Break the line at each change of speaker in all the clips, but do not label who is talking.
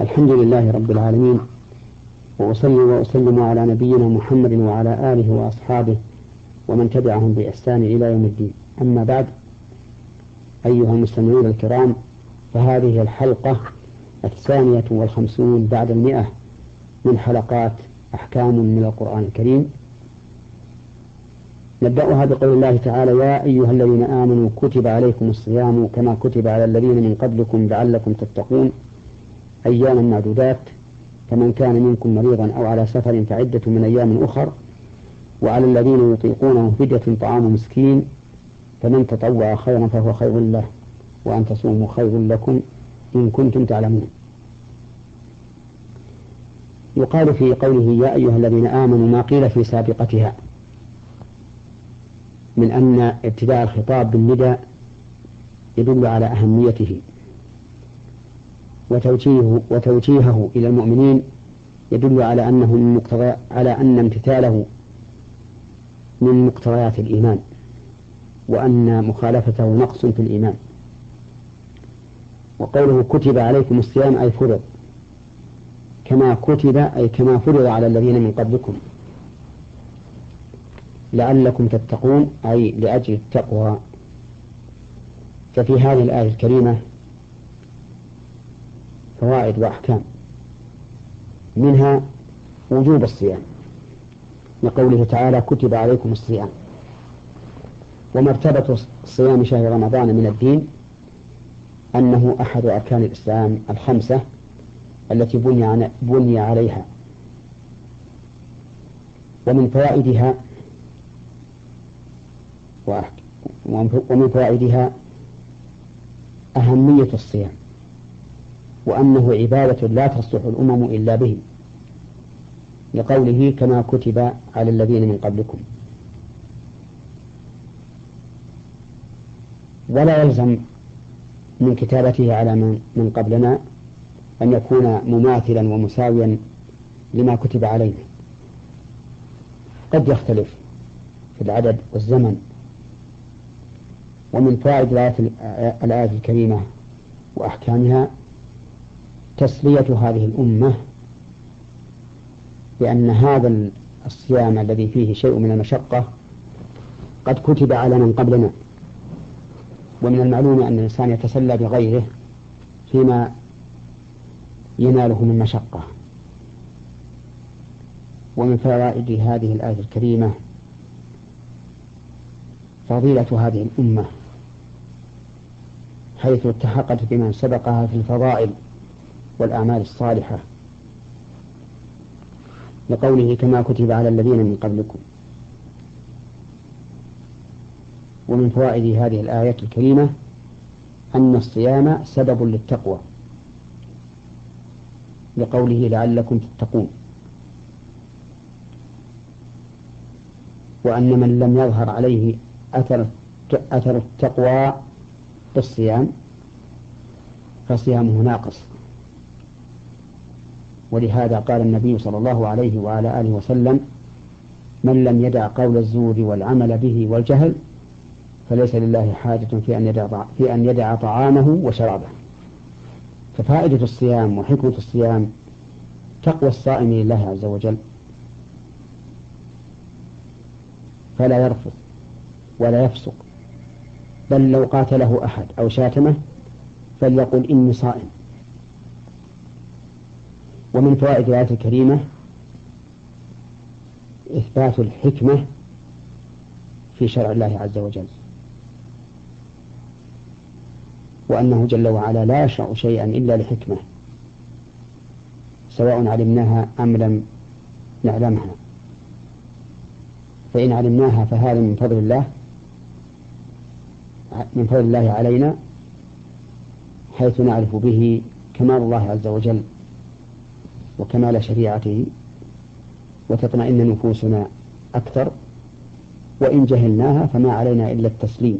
الحمد لله رب العالمين وأصلي وأسلم على نبينا محمد وعلى آله وأصحابه ومن تبعهم بإحسان إلى يوم الدين. أما بعد أيها المستمعون الكرام فهذه الحلقة الثانية والخمسون بعد المئة من حلقات أحكام من القرآن الكريم. نبدأها بقول الله تعالى يا أيها الذين آمنوا كتب عليكم الصيام كما كتب على الذين من قبلكم لعلكم تتقون أياما معدودات فمن كان منكم مريضا أو على سفر فعدة من أيام أخر وعلى الذين يطيقونه فدية طعام مسكين فمن تطوع خيرا فهو خير له وأن تصوموا خير لكم إن كنتم تعلمون. يقال في قوله يا أيها الذين آمنوا ما قيل في سابقتها من أن ابتداء الخطاب بالنداء يدل على أهميته. وتوجيهه, وتوجيهه إلى المؤمنين يدل على أنه من مقتضى على أن امتثاله من مقتضيات الإيمان وأن مخالفته نقص في الإيمان. وقوله كتب عليكم الصيام أي فرض كما كتب أي كما فرض على الذين من قبلكم. لعلكم تتقون أي لأجل التقوى. ففي هذه الآية الكريمة فوائد وأحكام. منها وجوب الصيام. لقوله تعالى كتب عليكم الصيام. ومرتبة صيام شهر رمضان من الدين أنه أحد أركان الإسلام الخمسة التي بني, بني عليها. ومن فوائدها ومن فوائدها أهمية الصيام. وأنه عبادة لا تصلح الأمم إلا به لقوله كما كتب على الذين من قبلكم. ولا يلزم من كتابته على من قبلنا أن يكون مماثلا ومساويا لما كتب علينا قد يختلف في العدد والزمن. ومن فوائد الآية الكريمة وأحكامها تسلية هذه الأمة بأن هذا الصيام الذي فيه شيء من المشقة قد كتب على من قبلنا. ومن المعلوم أن الإنسان يتسلى بغيره فيما يناله من مشقة. ومن فوائد هذه الآية الكريمة فضيلة هذه الأمة حيث التحقت بمن سبقها في الفضائل. والأعمال الصالحة. لقوله كما كتب على الذين من قبلكم. ومن فوائد هذه الآية الكريمة أن الصيام سبب للتقوى. لقوله لعلكم تتقون. وأن من لم يظهر عليه أثر أثر التقوى بالصيام فصيامه ناقص. ولهذا قال النبي صلى الله عليه وعلى آله وسلم من لم يدع قول الزور والعمل به والجهل فليس لله حاجة في أن يدع في أن يدع طعامه وشرابه. ففائدة الصيام وحكمة الصيام تقوى الصائم لله عز وجل. فلا يرفض ولا يفسق. بل لو قاتله أحد أو شاتمه فليقل إني صائم. ومن فوائد الآية الكريمة إثبات الحكمة في شرع الله عز وجل. وأنه جل وعلا لا يشرع شيئا إلا لحكمة سواء علمناها أم لم نعلمها. فإن علمناها فهذا من فضل الله من فضل الله علينا حيث نعرف به كمال الله عز وجل. وكمال شريعته وتطمئن نفوسنا أكثر وإن جهلناها فما علينا إلا التسليم.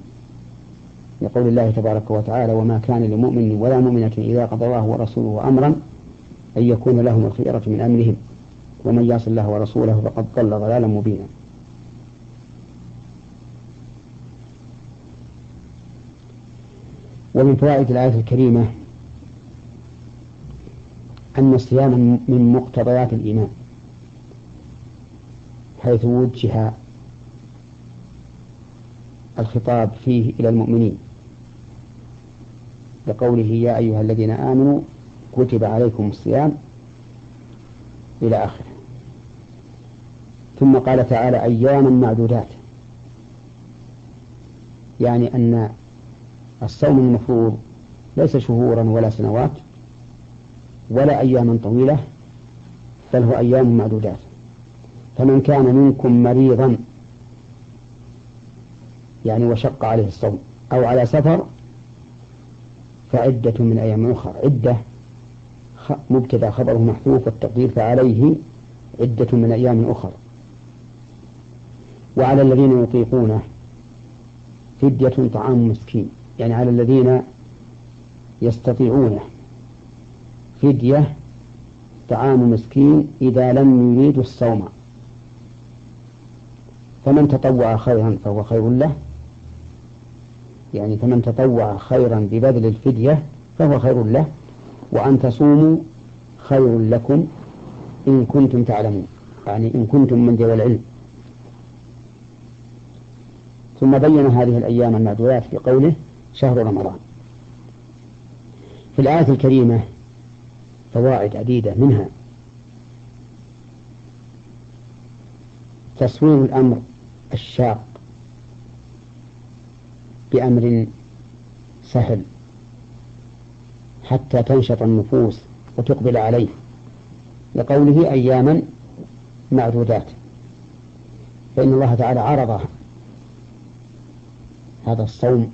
لقول الله تبارك وتعالى وما كان لمؤمن ولا مؤمنة إذا قضى الله ورسوله أمرا أن يكون لهم الخيرة من أمرهم ومن يعص الله ورسوله فقد ضل ضلالا مبينا. ومن فوائد الآية الكريمة أن الصيام من مقتضيات الإيمان حيث وجه الخطاب فيه إلى المؤمنين لقوله يا أيها الذين آمنوا كتب عليكم الصيام إلى آخره. ثم قال تعالى أياما معدودات. يعني أن الصوم المفروض ليس شهورا ولا سنوات ولا أياما طويلة بل هو أيام معدودات. فمن كان منكم مريضا يعني وشق عليه الصوم أو على سفر فعدة من أيام أخرى. عدة مبتدأ خبره محذوف والتقدير فعليه عدة من أيام أخرى. وعلى الذين يطيقونه فدية طعام مسكين. يعني على الذين يستطيعونه. فدية طعام مسكين إذا لم يريدوا الصوم. فمن تطوع خيرا فهو خير له. يعني فمن تطوع خيرا ببذل الفدية فهو خير له. وأن تصوموا خير لكم إن كنتم تعلمون. يعني إن كنتم من ذوي العلم. ثم بين هذه الأيام المعدودات في قوله شهر رمضان. في الآية الكريمة فوائد عديدة منها. تصوير الأمر الشاق بأمر سهل حتى تنشط النفوس وتقبل عليه لقوله أياما معدودات. فإن الله تعالى عرض هذا الصوم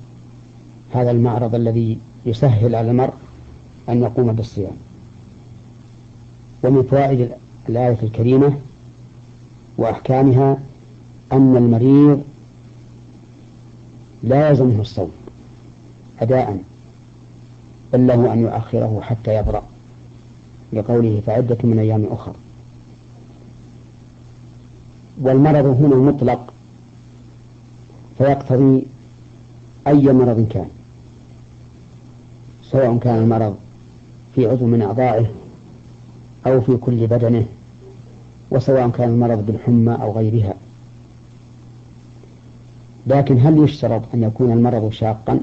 هذا المعرض الذي يسهل على المرء أن يقوم بالصيام. ومن فوائد الآية الكريمة وأحكامها أن المريض لا يلزمه الصوم أداء بل له أن يؤخره حتى يبرأ لقوله فعدة من أيام أخر. والمرض هنا مطلق فيقتضي أي مرض كان سواء كان المرض في عضو من أعضائه أو في كل بدنه وسواء كان المرض بالحمى أو غيرها. لكن هل يشترط أن يكون المرض شاقا؟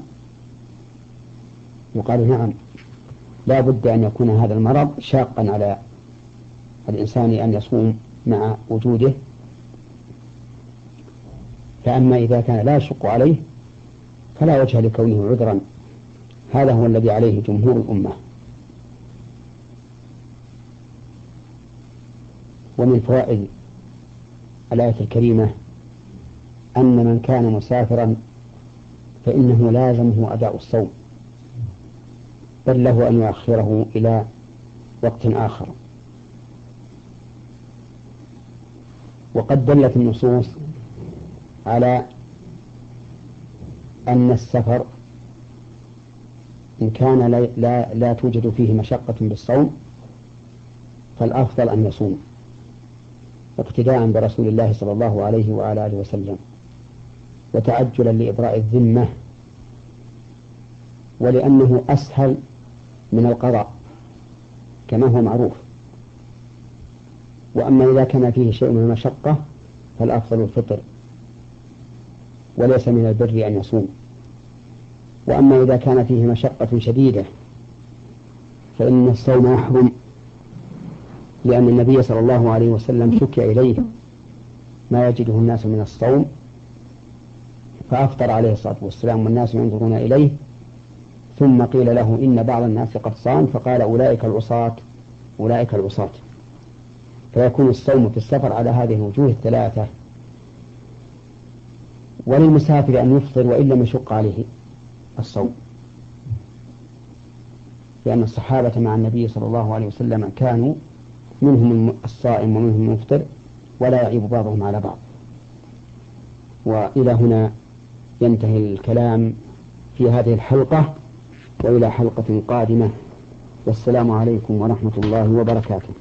يقال نعم. لا بد أن يكون هذا المرض شاقا على الإنسان أن يصوم مع وجوده فأما إذا كان لا يشق عليه فلا وجه لكونه عذرا. هذا هو الذي عليه جمهور الأمة. ومن فوائد الآية الكريمة أن من كان مسافرا فإنه لازمه أداء الصوم بل له أن يؤخره إلى وقت آخر. وقد دلت النصوص على أن السفر إن كان لا, لا, لا توجد فيه مشقة بالصوم فالأفضل أن يصوم. اقتداء برسول الله صلى الله عليه وعلى آله وسلم وتعجلا لإبراء الذمة ولأنه أسهل من القضاء كما هو معروف. وأما إذا كان فيه شيء من المشقة فالأفضل الفطر وليس من البر أن يصوم. وأما إذا كان فيه مشقة شديدة فإن الصوم يحرم لأن النبي صلى الله عليه وسلم شكي إليه. ما يجده الناس من الصوم فأفطر عليه الصلاة والسلام والناس ينظرون إليه. ثم قيل له إن بعض الناس قد صام فقال أولئك العصاة أولئك العصاة. فيكون الصوم في السفر على هذه الوجوه الثلاثة. وللمسافر أن يفطر وإن لم يشق عليه الصوم. لأن الصحابة مع النبي صلى الله عليه وسلم كانوا منهم الصائم ومنهم المفطر ولا يعيب بعضهم على بعض. وإلى هنا ينتهي الكلام في هذه الحلقة وإلى حلقة قادمة. والسلام عليكم ورحمة الله وبركاته.